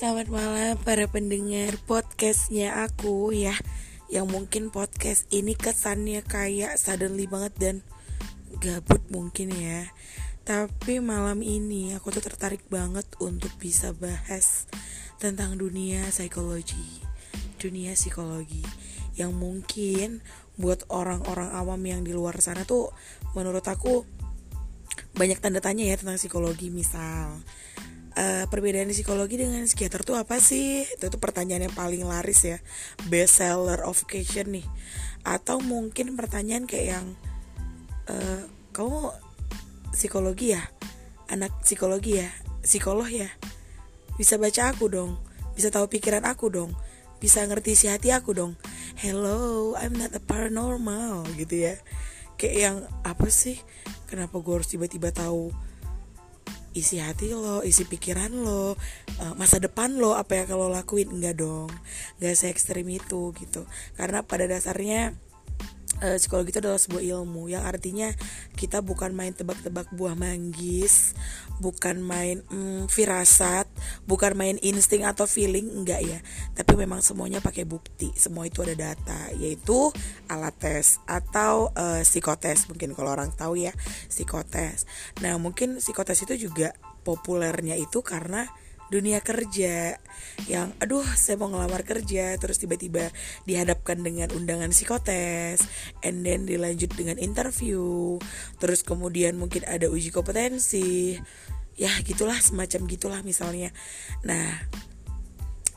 Selamat malam para pendengar podcastnya aku ya Yang mungkin podcast ini kesannya kayak suddenly banget dan gabut mungkin ya. Tapi malam ini aku tuh tertarik banget untuk bisa bahas tentang dunia psikologi Dunia psikologi Yang mungkin buat orang-orang awam yang di luar sana tuh menurut aku banyak tanda tanya ya tentang psikologi misal uh, perbedaan psikologi dengan psikiater tuh apa sih? Itu tuh pertanyaan yang paling laris ya, best seller of question nih. Atau mungkin pertanyaan kayak yang uh, kamu psikologi ya, anak psikologi ya, psikolog ya, bisa baca aku dong, bisa tahu pikiran aku dong, bisa ngerti isi hati aku dong. Hello, I'm not a paranormal gitu ya. Kayak yang apa sih? Kenapa gue harus tiba-tiba tahu isi hati lo, isi pikiran lo, uh, masa depan lo apa yang kalau lakuin enggak dong, enggak se ekstrim itu gitu. Karena pada dasarnya uh, psikologi itu adalah sebuah ilmu yang artinya kita bukan main tebak-tebak buah manggis, bukan main mm, firasat, bukan main insting atau feeling enggak ya. Tapi memang semuanya pakai bukti, semua itu ada data, yaitu alat tes atau uh, psikotes mungkin kalau orang tahu ya psikotes. Nah mungkin psikotes itu juga populernya itu karena dunia kerja yang aduh saya mau ngelamar kerja terus tiba-tiba dihadapkan dengan undangan psikotes and then dilanjut dengan interview terus kemudian mungkin ada uji kompetensi. Ya gitulah semacam gitulah misalnya. Nah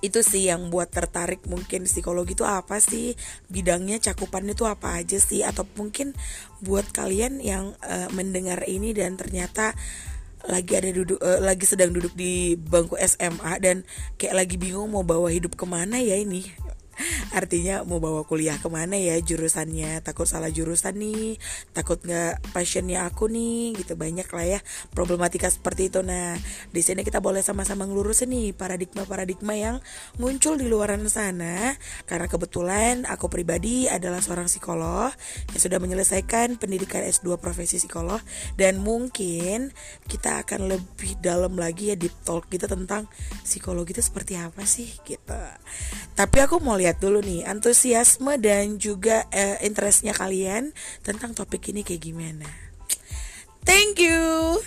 itu sih yang buat tertarik mungkin psikologi itu apa sih? Bidangnya cakupannya itu apa aja sih? Atau mungkin buat kalian yang uh, mendengar ini dan ternyata lagi ada duduk uh, lagi sedang duduk di bangku SMA dan kayak lagi bingung mau bawa hidup ke mana ya ini artinya mau bawa kuliah ke mana ya jurusannya? Takut salah jurusan nih takut nggak passionnya aku nih gitu. Banyak lah ya problematika seperti itu. Nah di sini kita boleh sama-sama ngelurusin nih paradigma paradigma yang muncul di luaran sana. Karena kebetulan aku pribadi adalah seorang psikolog yang sudah menyelesaikan pendidikan S2 profesi psikolog. Dan mungkin kita akan lebih dalam lagi ya deep talk kita tentang psikologi itu seperti apa sih gitu. Tapi aku mau lihat dulu nih antusiasme dan juga uh, interestnya kalian tentang topik ini kayak gimana. Thank you.